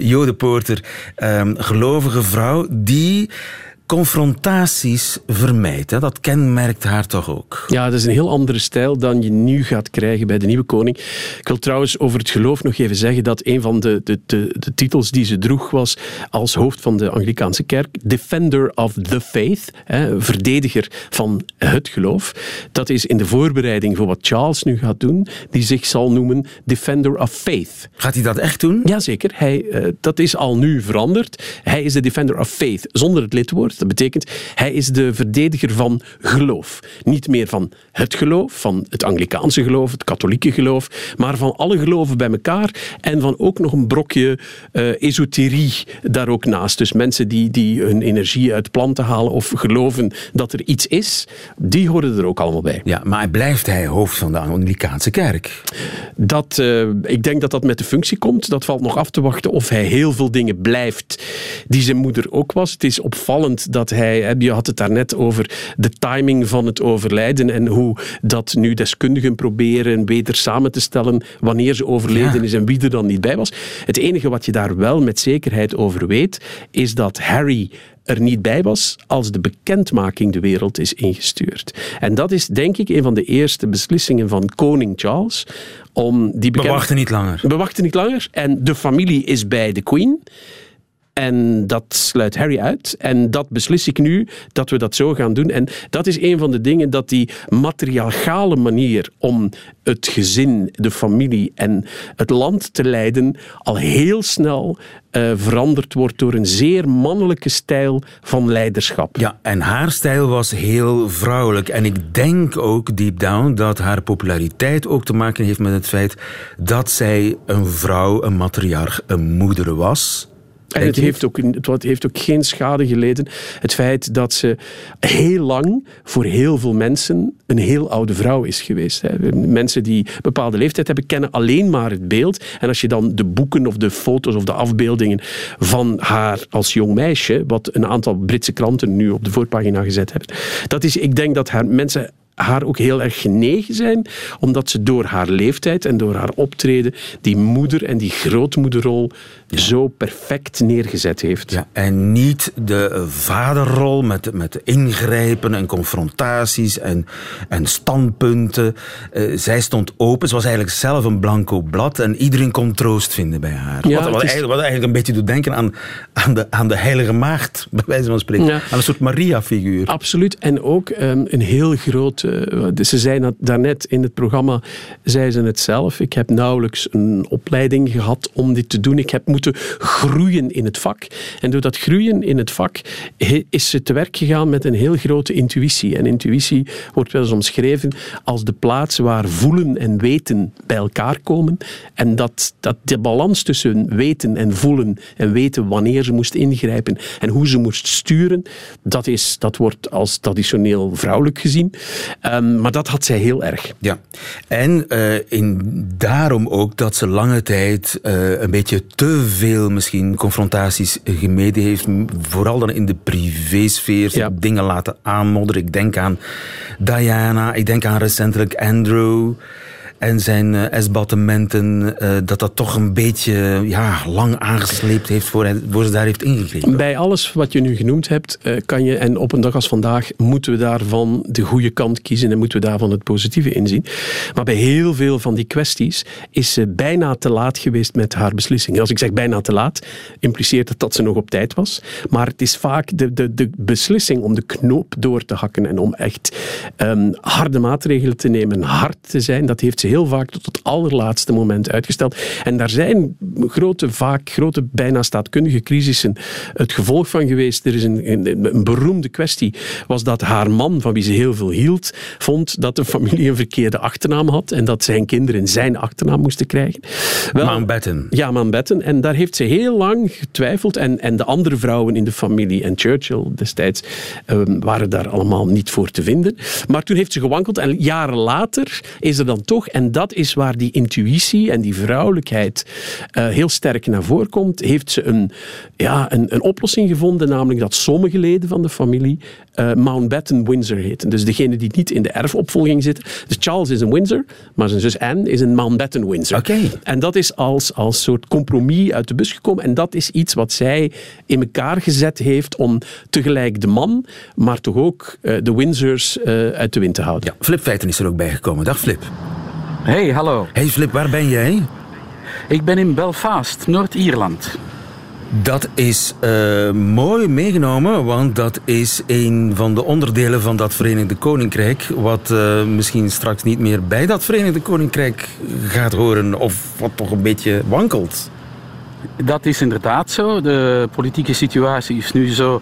Jode Poorter, um, gelovige vrouw die confrontaties vermijdt. Hè? Dat kenmerkt haar toch ook? Ja, dat is een heel andere stijl dan je nu gaat krijgen bij de nieuwe koning. Ik wil trouwens over het geloof nog even zeggen dat een van de, de, de, de titels die ze droeg was als hoofd van de Anglikaanse kerk Defender of the Faith, hè, verdediger van het geloof. Dat is in de voorbereiding voor wat Charles nu gaat doen, die zich zal noemen Defender of Faith. Gaat hij dat echt doen? Jazeker. Hij, uh, dat is al nu veranderd. Hij is de Defender of Faith zonder het lidwoord. Dat betekent, hij is de verdediger van geloof. Niet meer van het geloof, van het Anglikaanse geloof, het katholieke geloof, maar van alle geloven bij elkaar en van ook nog een brokje uh, esoterie daar ook naast. Dus mensen die, die hun energie uit planten halen of geloven dat er iets is, die horen er ook allemaal bij. Ja, maar blijft hij hoofd van de Anglikaanse kerk? Dat, uh, ik denk dat dat met de functie komt. Dat valt nog af te wachten of hij heel veel dingen blijft die zijn moeder ook was. Het is opvallend dat hij, je had het daarnet over de timing van het overlijden en hoe dat nu deskundigen proberen beter samen te stellen wanneer ze overleden is en wie er dan niet bij was. Het enige wat je daar wel met zekerheid over weet, is dat Harry er niet bij was als de bekendmaking de wereld is ingestuurd. En dat is denk ik een van de eerste beslissingen van koning Charles. Om die bekend... We wachten niet langer. We wachten niet langer. En de familie is bij de queen. En dat sluit Harry uit. En dat beslis ik nu dat we dat zo gaan doen. En dat is een van de dingen dat die matriarchale manier om het gezin, de familie en het land te leiden al heel snel uh, veranderd wordt door een zeer mannelijke stijl van leiderschap. Ja, en haar stijl was heel vrouwelijk. En ik denk ook deep down dat haar populariteit ook te maken heeft met het feit dat zij een vrouw, een matriarch, een moeder was. En het heeft, ook, het heeft ook geen schade geleden. Het feit dat ze heel lang voor heel veel mensen een heel oude vrouw is geweest. Mensen die een bepaalde leeftijd hebben, kennen alleen maar het beeld. En als je dan de boeken of de foto's of de afbeeldingen van haar als jong meisje, wat een aantal Britse kranten nu op de voorpagina gezet hebben, dat is, ik denk dat haar mensen haar ook heel erg genegen zijn, omdat ze door haar leeftijd en door haar optreden die moeder- en die grootmoederrol zo perfect neergezet heeft. Ja, en niet de vaderrol met, met ingrijpen en confrontaties en, en standpunten. Uh, zij stond open, ze was eigenlijk zelf een blanco blad en iedereen kon troost vinden bij haar. Ja, wat, wat, eigenlijk, wat, eigenlijk, een beetje doet denken aan, aan, de, aan de heilige maagd, bij wijze van spreken. Ja. Aan een soort Maria-figuur. Absoluut, en ook um, een heel groot uh, ze zei dat daarnet in het programma, zei ze het zelf. Ik heb nauwelijks een opleiding gehad om dit te doen. Ik heb moeten groeien in het vak. En door dat groeien in het vak is ze te werk gegaan met een heel grote intuïtie. En intuïtie wordt wel eens omschreven als de plaats waar voelen en weten bij elkaar komen. En dat, dat de balans tussen weten en voelen en weten wanneer ze moest ingrijpen en hoe ze moest sturen, dat, is, dat wordt als traditioneel vrouwelijk gezien. Ehm, maar dat had zij heel erg. Ja, en uh, in, daarom ook dat ze lange tijd uh, een beetje te veel misschien confrontaties gemeden heeft. Vooral dan in de privésfeer. Ja. Dingen laten aanmodderen. Ik denk aan Diana, ik denk aan recentelijk Andrew en zijn uh, esbattementen, uh, dat dat toch een beetje ja, lang aangesleept heeft voor, hij, voor ze daar heeft ingegrepen. Bij alles wat je nu genoemd hebt, uh, kan je, en op een dag als vandaag, moeten we daarvan de goede kant kiezen en moeten we daarvan het positieve inzien. Maar bij heel veel van die kwesties is ze bijna te laat geweest met haar beslissingen. Als ik zeg bijna te laat, impliceert het dat ze nog op tijd was. Maar het is vaak de, de, de beslissing om de knoop door te hakken en om echt um, harde maatregelen te nemen, hard te zijn, dat heeft ze heel vaak tot het allerlaatste moment uitgesteld. En daar zijn grote, vaak grote, bijna staatkundige crisissen het gevolg van geweest. Er is een, een, een beroemde kwestie, was dat haar man, van wie ze heel veel hield, vond dat de familie een verkeerde achternaam had en dat zijn kinderen zijn achternaam moesten krijgen. Wel, Mountbatten. Ja, Mountbatten. En daar heeft ze heel lang getwijfeld. En, en de andere vrouwen in de familie en Churchill destijds ehm, waren daar allemaal niet voor te vinden. Maar toen heeft ze gewankeld en jaren later is er dan toch, en dat is waar die intuïtie en die vrouwelijkheid uh, heel sterk naar voren komt, heeft ze een, ja, een, een oplossing gevonden, namelijk dat sommige leden van de familie uh, Mountbatten Windsor heten. Dus degene die niet in de erfopvolging zitten. Dus Charles is een Windsor, maar zijn zus Anne is een Mountbatten Windsor. Oké. En dat is als, als soort compromis uit de bus gekomen. En dat is iets wat zij in elkaar gezet heeft om tegelijk de man, maar toch ook uh, de Windsors uh, uit de wind te houden. Ja, Flip Feiten is er ook bijgekomen. Dag Flip. Hey, hallo. Hey Flip, waar ben jij? Ik ben in Belfast, Noord-Ierland. Dat is uh, mooi meegenomen, want dat is een van de onderdelen van dat Verenigde Koninkrijk, wat uh, misschien straks niet meer bij dat Verenigde Koninkrijk gaat horen, of wat toch een beetje wankelt. Dat is inderdaad zo. De politieke situatie is nu zo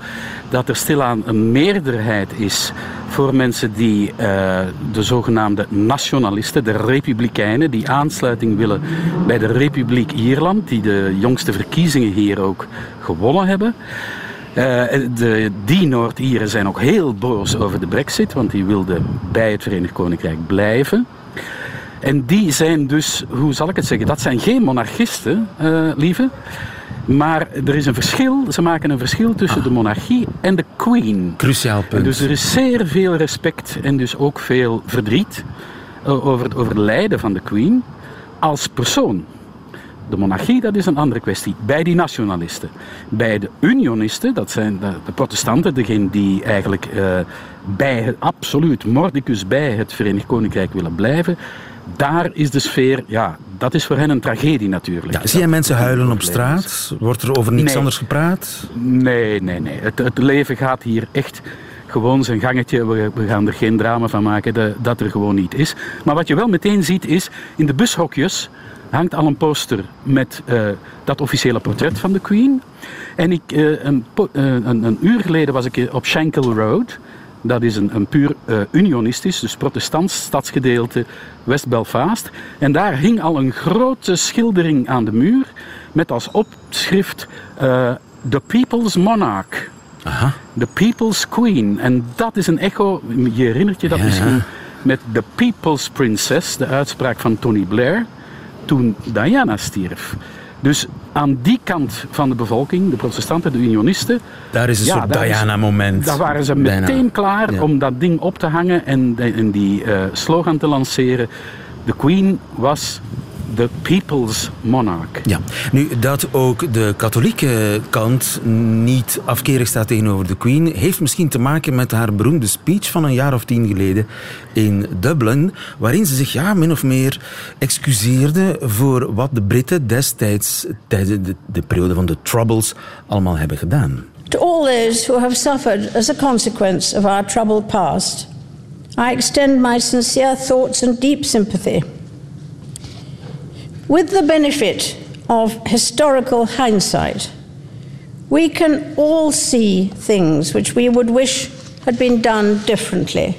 dat er stilaan een meerderheid is voor mensen die uh, de zogenaamde nationalisten, de republikeinen, die aansluiting willen bij de Republiek Ierland, die de jongste verkiezingen hier ook gewonnen hebben. Uh, de, die Noord-Ieren zijn ook heel boos over de brexit, want die wilden bij het Verenigd Koninkrijk blijven. En die zijn dus, hoe zal ik het zeggen, dat zijn geen monarchisten, uh, lieve. Maar er is een verschil, ze maken een verschil tussen de monarchie en de queen. Cruciaal punt. dus er is zeer veel respect en dus ook veel verdriet uh, over het overlijden van de queen als persoon. De monarchie, dat is een andere kwestie. Bij die nationalisten. Bij de unionisten, dat zijn de, de protestanten, degenen die eigenlijk uh, bij het, absoluut mordicus bij het Verenigd Koninkrijk willen blijven, daar is de sfeer, ja, dat is voor hen een tragedie natuurlijk. Ja, zie je mensen huilen op straat? Wordt er over niks nee. anders gepraat? Nee, nee, nee. Het, het, leven gaat hier echt gewoon zijn gangetje. We, we gaan er geen drama van maken de, dat er gewoon niet is. Maar wat je wel meteen ziet is, in de bushokjes hangt al een poster met uh, dat officiële portret van de Queen. En ik, uh, een, uh, een, een, uur geleden was ik op Shankill Road. Dat is een, een puur unionistisch, dus protestants stadsgedeelte West-Belfast. En daar hing al een grote schildering aan de muur met als opschrift The People's Monarch. Aha. The People's Queen. En dat is een echo, je herinnert je dat ja. misschien, met The People's Princess, de uitspraak van Tony Blair toen Diana stierf. Dus aan die kant van de bevolking, de protestanten, de unionisten... Daar is een ja, soort Diana-moment. Daar waren ze meteen Diana. klaar ja. om dat ding op te hangen en, en die uh, slogan te lanceren. The Queen was the people's monarch. Ja, nu dat ook de katholieke kant niet afkerig staat tegenover de Queen, heeft misschien te maken met haar beroemde speech van een jaar of tien geleden in Dublin, waarin ze zich ja, min of meer excuseerde voor wat de Britten destijds tijdens de, de periode van de Troubles allemaal hebben gedaan. To all those who have suffered as a consequence of our troubled past, I extend my sincere thoughts and deep sympathy. With the benefit of historical hindsight, we can all see things which we would wish had been done differently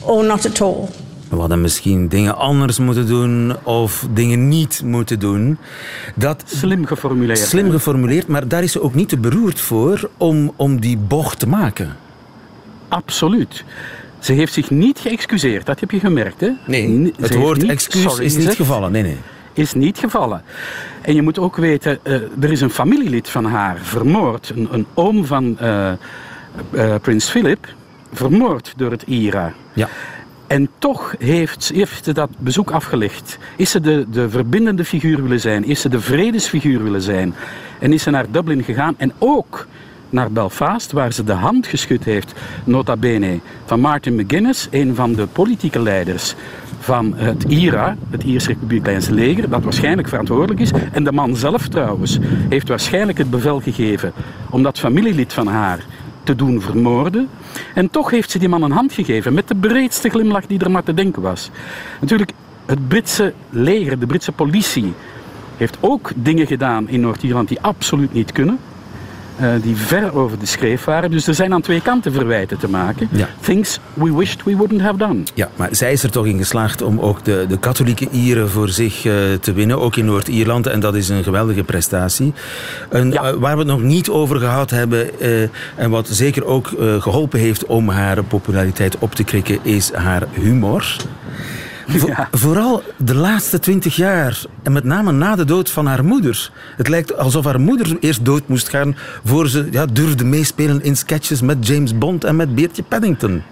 or not at all. We hadden misschien dingen anders moeten doen of dingen niet moeten doen. Dat, slim geformuleerd. Slim geformuleerd, maar daar is ze ook niet te beroerd voor om, om die bocht te maken. Absoluut. Ze heeft zich niet geëxcuseerd, dat heb je gemerkt. Hè? Nee, het woord excuus is niet gevallen. Nee, nee is niet gevallen. En je moet ook weten, uh, er is een familielid van haar vermoord. Een, een oom van uh, uh, prins Philip, vermoord door het IRA. Ja. En toch heeft, heeft ze dat bezoek afgelegd. Is ze de, de verbindende figuur willen zijn? Is ze de vredesfiguur willen zijn? En is ze naar Dublin gegaan en ook naar Belfast, waar ze de hand geschud heeft, nota bene, van Martin McGuinness, een van de politieke leiders van het IRA, het Ierse Republikeinse leger, dat waarschijnlijk verantwoordelijk is. En de man zelf trouwens heeft waarschijnlijk het bevel gegeven om dat familielid van haar te doen vermoorden. En toch heeft ze die man een hand gegeven met de breedste glimlach die er maar te denken was. Natuurlijk, het Britse leger, de Britse politie, heeft ook dingen gedaan in Noord-Ierland die absoluut niet kunnen. Uh, die ver over de schreef waren. Dus er zijn aan twee kanten verwijten te maken. Things we wished we wouldn't have done. Ja, maar zij is er toch in geslaagd om ook de, de katholieke Ieren voor zich uh, te winnen, ook in Noord-Ierland. En dat is een geweldige prestatie. En, ja. uh, waar we het nog niet over gehad hebben, en wat zeker ook geholpen heeft om haar populariteit op te krikken, is haar humor. Vooral de laatste twintig jaar. En met name na de dood van haar moeder. Het lijkt alsof haar moeder eerst dood moest gaan... voor ze ja, durfde meespelen in sketches met James Bond en met Beertje Paddington.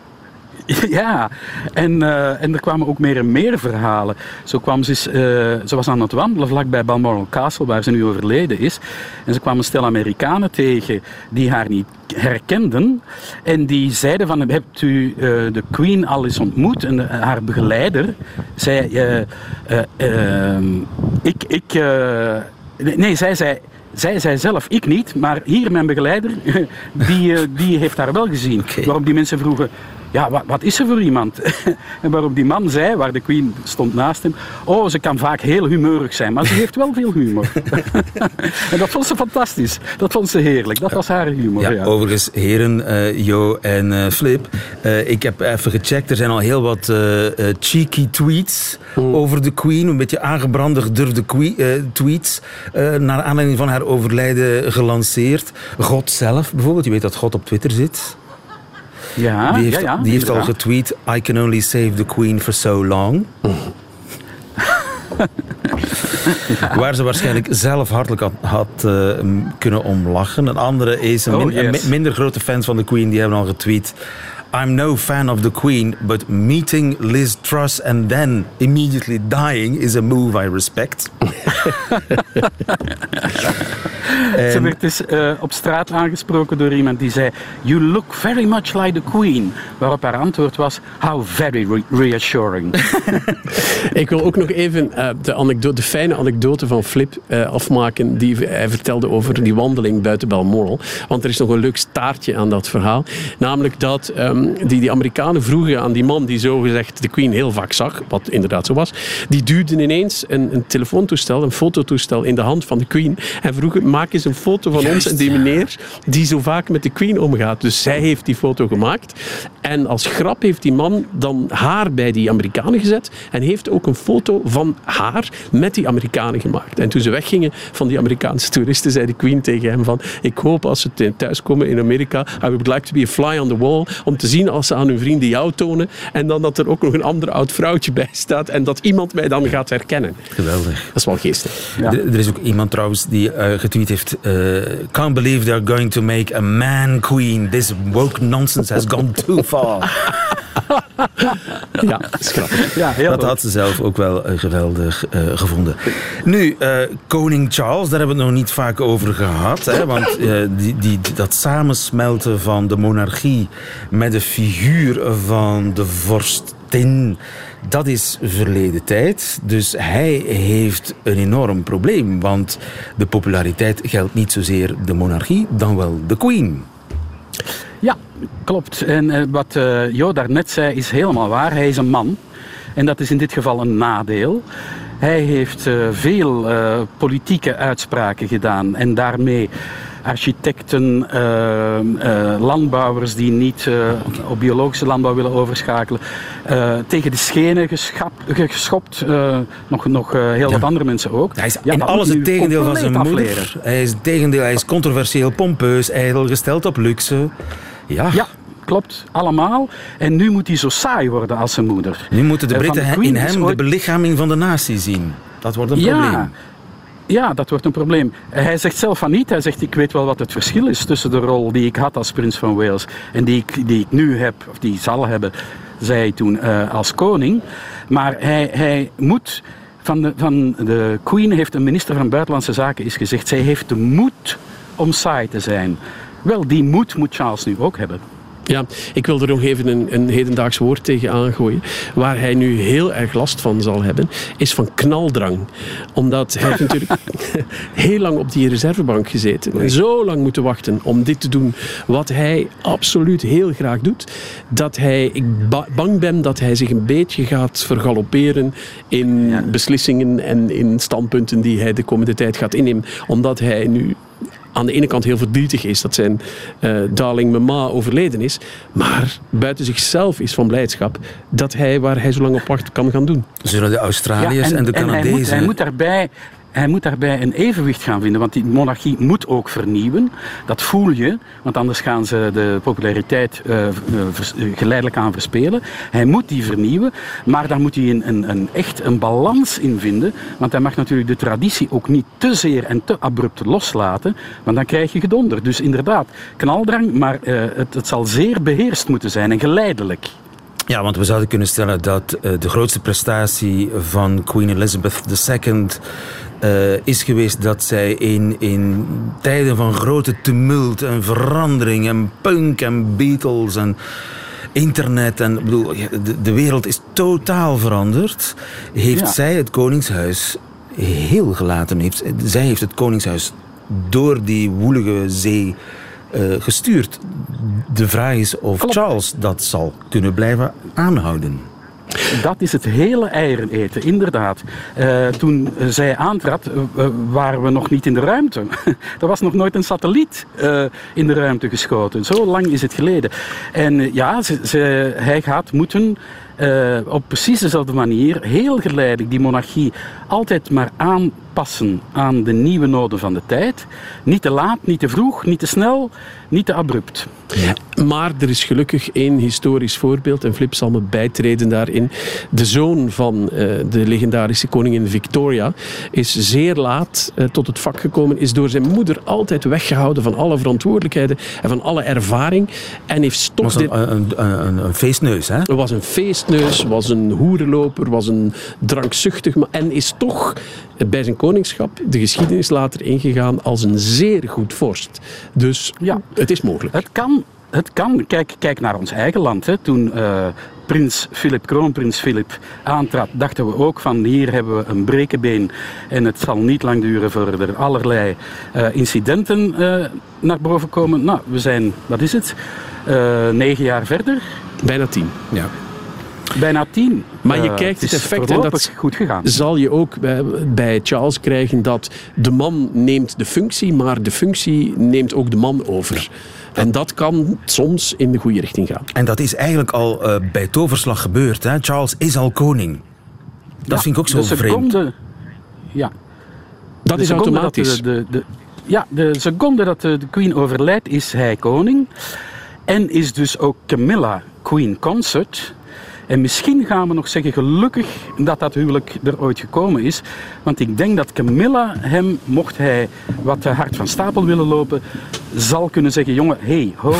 Ja, en, uh, en er kwamen ook meer en meer verhalen. Zo kwam ze, uh, ze was aan het wandelen vlakbij Balmoral Castle, waar ze nu overleden is. En ze kwamen een stel Amerikanen tegen die haar niet herkenden. En die zeiden van, hebt u uh, de Queen al eens ontmoet? En haar begeleider zei, ehm, ik, ik, nee, zij zei, zij zei zelf, ik niet, maar hier mijn begeleider, die, die heeft haar wel gezien. Okay. Waarop die mensen vroegen, ja, wat, wat, is er voor iemand? en waarop die man zei, waar de queen stond naast hem, oh, ze kan vaak heel humeurig zijn, maar ze heeft wel veel humor. en dat vond ze fantastisch. Dat vond ze heerlijk. Dat was haar humor. Ja, Overigens, heren uh, Jo en uh, Flip, uh, ik heb even gecheckt, er zijn al heel wat cheeky tweets hmm. over de queen, een beetje aangebrande durfde tweets, naar aanleiding van haar overlijden gelanceerd. God zelf bijvoorbeeld, je weet dat God op Twitter zit. Ja, die heeft, ja, die heeft al getweet: I can only save the Queen for so long. Waar ze waarschijnlijk zelf hartelijk had, had uh, kunnen omlachen. Een andere is een, oh, min, yes. een minder grote fans van de Queen, die hebben al getweet. I'm no fan of the Queen, but meeting Liz Truss and then immediately dying is a move I respect. Ze werd dus uh, op straat aangesproken door iemand die zei: You look very much like the Queen. Waarop haar antwoord was: How very re reassuring. Ik wil ook nog even uh, de, anekdote, de fijne anekdote van Flip uh, afmaken. die hij vertelde over die wandeling buiten Balmoral. Want er is nog een leuk staartje aan dat verhaal. Namelijk dat um, die, die Amerikanen vroegen aan die man die zogezegd de Queen heel vaak zag. wat inderdaad zo was. die duwden ineens een, een een fototoestel in de hand van de Queen. en vroegen: Maak eens een foto van ons en die meneer die zo vaak met de Queen omgaat. Dus zij heeft die foto gemaakt. En als grap heeft die man dan haar bij die Amerikanen gezet en heeft ook een foto van haar met die Amerikanen gemaakt. En toen ze weggingen van die Amerikaanse toeristen, zei de Queen tegen hem van ik hoop als ze thuiskomen in Amerika, I would like to be a fly on the wall, om te zien als ze aan hun vrienden jou tonen en dan dat er ook nog een ander oud vrouwtje bij staat en dat iemand mij dan gaat herkennen. Geweldig. Dat is wel geestig. Ja. Er is ook iemand trouwens die uh, getweet heeft uh, can't believe they're going to make a man queen. This woke nonsense has gone too far. ja. Ja, dat leuk. had ze zelf ook wel uh, geweldig uh, gevonden. Nu, uh, koning Charles, daar hebben we het nog niet vaak over gehad. Hè, want die, die, dat samensmelten van de monarchie met de figuur van de vorstin dat is verleden tijd. Dus hij heeft een enorm probleem. Want de populariteit geldt niet zozeer de monarchie, dan wel de queen. Ja, klopt. En uh, wat uh, Jo daarnet zei is helemaal waar. Hij is een man. En dat is in dit geval een nadeel. Hij heeft uh, veel politieke uitspraken gedaan en daarmee architecten, uh, uh, landbouwers die niet uh, op biologische landbouw willen overschakelen, tegen de schenen geschapt, geschopt, nog, nog heel ja. wat andere mensen ook. Hij is ja, in alles het tegendeel van zijn moeder. Hij is, tegendeel, hij is controversieel, pompeus, ijdel, gesteld op luxe. Ja. ja klopt, allemaal. En nu moet hij zo saai worden als zijn moeder. Nu moeten de Britten de in hem de belichaming van de natie zien. Dat wordt een ja, probleem. Ja, dat wordt een probleem. Hij zegt zelf van niet. Hij zegt, ik weet wel wat het verschil is tussen de rol die ik had als prins van Wales en die ik, die ik nu heb, of die zal hebben, zei hij toen, uh, als koning. Maar hij, hij moet... Van de, van de Queen heeft een minister van Buitenlandse Zaken is gezegd, zij heeft de moed om saai te zijn. Wel, die moed moet Charles nu ook hebben. Ja, ik wil er nog even een, een hedendaags woord tegen aangooien. Waar hij nu heel erg last van zal hebben, is van knaldrang. Omdat hij heeft natuurlijk heel lang op die reservebank gezeten. En zo lang moeten wachten om dit te doen wat hij absoluut heel graag doet. Dat hij, ik bang ben dat hij zich een beetje gaat vergalopperen in beslissingen en in standpunten die hij de komende tijd gaat innemen. Omdat hij nu aan de ene kant heel verdrietig is dat zijn uh, darling mama overleden is, maar buiten zichzelf is van blijdschap dat hij waar hij zo lang op wacht kan gaan doen. Zullen de Australiërs en, de Canadezen... hij, moet, hij moet daarbij hij moet daarbij een evenwicht gaan vinden, want die monarchie moet ook vernieuwen. Dat voel je, want anders gaan ze de populariteit uh, geleidelijk aan verspelen. Hij moet die vernieuwen, maar daar moet hij een, een, een, echt een balans in vinden. Want hij mag natuurlijk de traditie ook niet te zeer en te abrupt loslaten, want dan krijg je gedonder. Dus inderdaad, knaldrang, maar het, het zal zeer beheerst moeten zijn en geleidelijk. Ja, want we zouden kunnen stellen dat de grootste prestatie van Queen Elizabeth II uh, is geweest dat zij in, in tijden van grote tumult en verandering en punk en Beatles en internet en bedoel, de, de wereld is totaal veranderd. Heeft zij het Koningshuis heel gelaten? Heeft, zij heeft het Koningshuis door die woelige zee uh, gestuurd. De vraag is of Charles dat zal kunnen blijven aanhouden. Dat is het hele eieren eten, inderdaad. Uh, toen zij aantrad, uh, waren we nog niet in de ruimte. er was nog nooit een satelliet in de ruimte geschoten. Zo lang is het geleden. En ja, hij gaat moeten op precies dezelfde manier, heel geleidelijk, die monarchie altijd maar aanpassen aan de nieuwe noden van de tijd. Niet te laat, niet te vroeg, niet te snel, niet te abrupt. Ja. Maar er is gelukkig één historisch voorbeeld en Flip zal me bijtreden daarin. De zoon van uh, de legendarische koningin Victoria is zeer laat uh, tot het vak gekomen, is door zijn moeder altijd weggehouden van alle verantwoordelijkheden en van alle ervaring en heeft toch... Was een, een, een, een, feestneus, hè? Was een feestneus, was een hoerenloper, was een drankzuchtig, en is toch bij zijn koningschap de geschiedenis later ingegaan als een zeer goed vorst. Dus ja, het is mogelijk. Het kan. Het kan. Kijk, kijk naar ons eigen land. Hè. Toen uh, prins Philip, kroonprins Philip, aantrad, dachten we ook van hier hebben we een brekenbeen en het zal niet lang duren voor er allerlei uh, incidenten uh, naar boven komen. Nou, we zijn, wat is het, negen jaar verder. Bijna tien. Ja. Bijna tien. Maar je uh, kijkt het, effect en dat goed gegaan. zal je ook bij, bij, Charles krijgen dat de man neemt de functie, maar de functie neemt ook de man over. En dat kan soms in de goede richting gaan. En dat is eigenlijk al uh, bij toverslag gebeurd. Hè? Charles is al koning. Dat ja, vind ik ook zo vreemd. Ja. Dat de is automatisch. De, de, de, ja, de seconde dat de, de queen overlijdt, is hij koning. En is dus ook Camilla queen consort. En misschien gaan we nog zeggen, gelukkig dat dat huwelijk er ooit gekomen is. Want ik denk dat Camilla hem, mocht hij wat hard van stapel willen lopen, zal kunnen zeggen, jongen, hey, ho,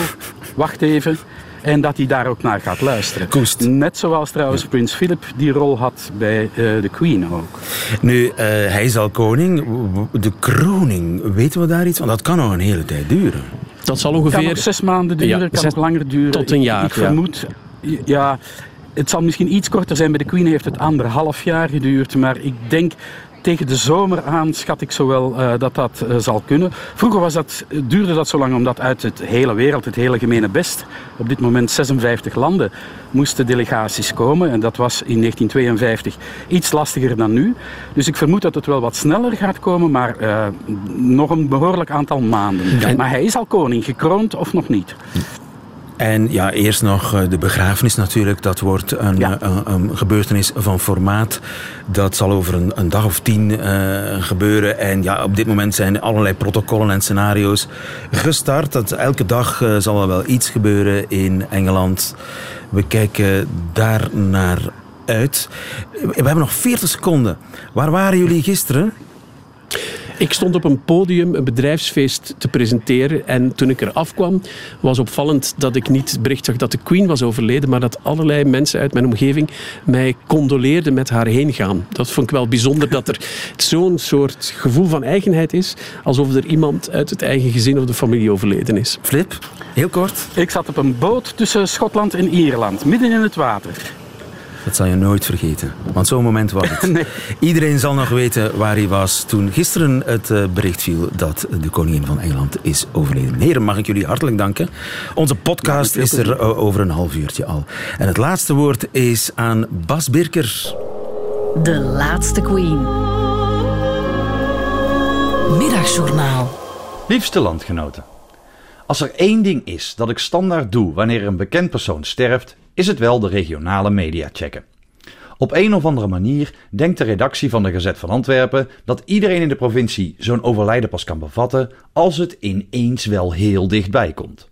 wacht even. En dat hij daar ook naar gaat luisteren. Koest. Net zoals trouwens prins Philip die rol had bij uh, de Queen ook. Nu, uh, hij is al koning. De kroning, weten we daar iets van? Dat kan nog een hele tijd duren. Dat zal ongeveer... kan nog zes maanden duren, ja, kan nog langer duren. Tot een jaar. Ik, ik vermoed, ja, het zal misschien iets korter zijn. Bij de Queen heeft het anderhalf jaar geduurd. Maar ik denk tegen de zomer aan schat ik zo wel uh, dat dat uh, zal kunnen. Vroeger was dat, duurde dat zo lang omdat uit het hele wereld, het hele gemene best, op dit moment 56 landen, moesten delegaties komen. En dat was in 1952 iets lastiger dan nu. Dus ik vermoed dat het wel wat sneller gaat komen, maar uh, nog een behoorlijk aantal maanden. Maar hij is al koning, gekroond of nog niet. En ja, eerst nog eh, de begrafenis natuurlijk. Dat wordt een, een, een gebeurtenis van formaat. Dat zal over een, een dag of tien uh, gebeuren. En ja, op dit moment zijn allerlei protocollen en scenario's gestart. Dat elke dag uh, zal er wel iets gebeuren in Engeland. We kijken daar naar uit. We hebben nog 40 seconden. Waar waren jullie gisteren? Ik stond op een podium een bedrijfsfeest te presenteren. En toen ik er afkwam, was opvallend dat ik niet bericht zag dat de Queen was overleden, maar dat allerlei mensen uit mijn omgeving mij condoleerden met haar heen gaan. Dat vond ik wel bijzonder dat er zo'n soort gevoel van eigenheid is, alsof er iemand uit het eigen gezin of de familie overleden is. Flip, heel kort. Ik zat op een boot tussen Schotland en Ierland, midden in het water. Dat zal je nooit vergeten. Want zo'n moment was het. nee. Iedereen zal nog weten waar hij was toen gisteren het eh, bericht viel dat de koningin van Engeland is overleden. Heren, mag ik jullie hartelijk danken. Onze podcast is er eh, over een half uurtje al. En het laatste woord is aan Bas Birker. De laatste queen. Middagjournaal. Liefste landgenoten. Als er één ding is dat ik standaard doe wanneer een bekend persoon sterft, is het wel de regionale media checken. Op een of andere manier denkt de redactie van de Gazet van Antwerpen dat iedereen in de provincie zo'n overlijden pas kan bevatten als het ineens wel heel dichtbij komt.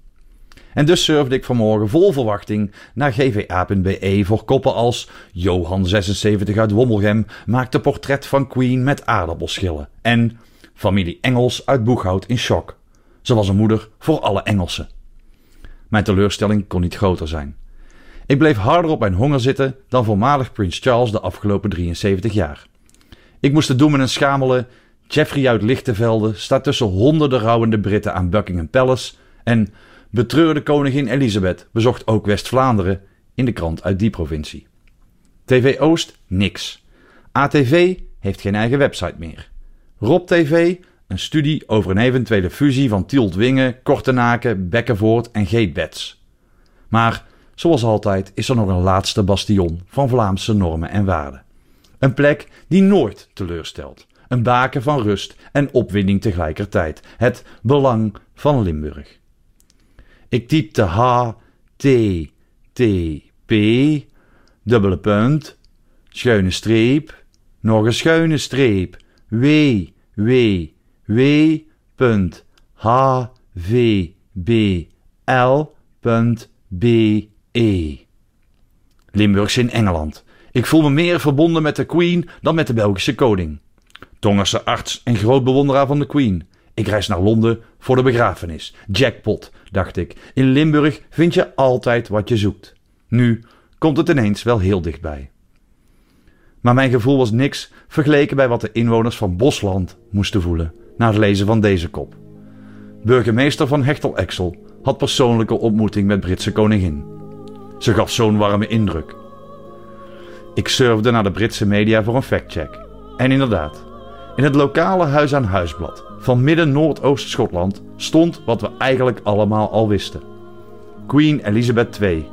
En dus surfde ik vanmorgen vol verwachting naar gva.be voor koppen als Johan76 uit Wommelgem maakte portret van Queen met aardappelschillen en familie Engels uit Boeghout in shock. Ze was een moeder voor alle Engelsen. Mijn teleurstelling kon niet groter zijn. Ik bleef harder op mijn honger zitten dan voormalig Prins Charles de afgelopen 73 jaar. Ik moest het doen met een schamele. Jeffrey uit Lichtenvelde staat tussen honderden rouwende Britten aan Buckingham Palace. En betreurde koningin Elisabeth bezocht ook West-Vlaanderen in de krant uit die provincie. TV Oost niks. ATV heeft geen eigen website meer. Rob TV een studie over een eventuele fusie van Tielt-Wingen, Kortenaken, Bekkenvoort en Geetbeds. Maar Zoals altijd is er nog een laatste bastion van Vlaamse normen en waarden. Een plek die nooit teleurstelt. Een baken van rust en opwinding tegelijkertijd. Het belang van Limburg. Ik typte H, T, T, P, dubbele punt, schuine streep, nog een schuine streep, W, W, W, punt, H, V, B, L, B, E. Limburgs in Engeland. Ik voel me meer verbonden met de Queen dan met de Belgische koning. Tongerse arts en groot bewonderaar van de Queen. Ik reis naar Londen voor de begrafenis. Jackpot, dacht ik. In Limburg vind je altijd wat je zoekt. Nu komt het ineens wel heel dichtbij. Maar mijn gevoel was niks vergeleken bij wat de inwoners van Bosland moesten voelen na het lezen van deze kop. Burgemeester van Hechtel Exel had persoonlijke ontmoeting met Britse koningin. Ze gaf zo'n warme indruk. Ik surfde naar de Britse media voor een factcheck. En inderdaad, in het lokale huis aan huisblad van midden Noordoost-Schotland stond wat we eigenlijk allemaal al wisten. Queen Elizabeth II.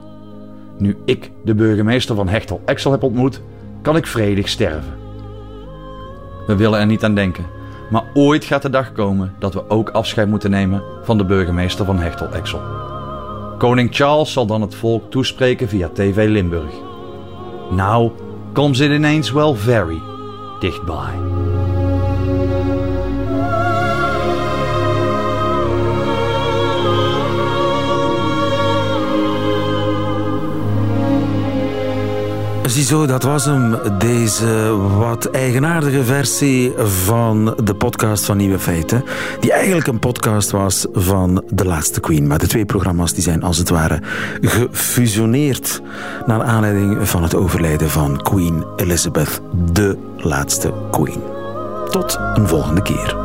Nu ik de burgemeester van Hechtel Exel heb ontmoet, kan ik vredig sterven. We willen er niet aan denken, maar ooit gaat de dag komen dat we ook afscheid moeten nemen van de burgemeester van Hechtel Exel. Koning Charles zal dan het volk toespreken via TV Limburg. Nou, komt it ineens wel very dichtbij. Ziezo, dat was hem. Deze wat eigenaardige versie van de podcast van Nieuwe Feiten. Die eigenlijk een podcast was van The Laatste Queen. Maar de twee programma's die zijn als het ware gefusioneerd... naar aanleiding van het overlijden van Queen Elizabeth, de laatste Queen. Tot een volgende keer.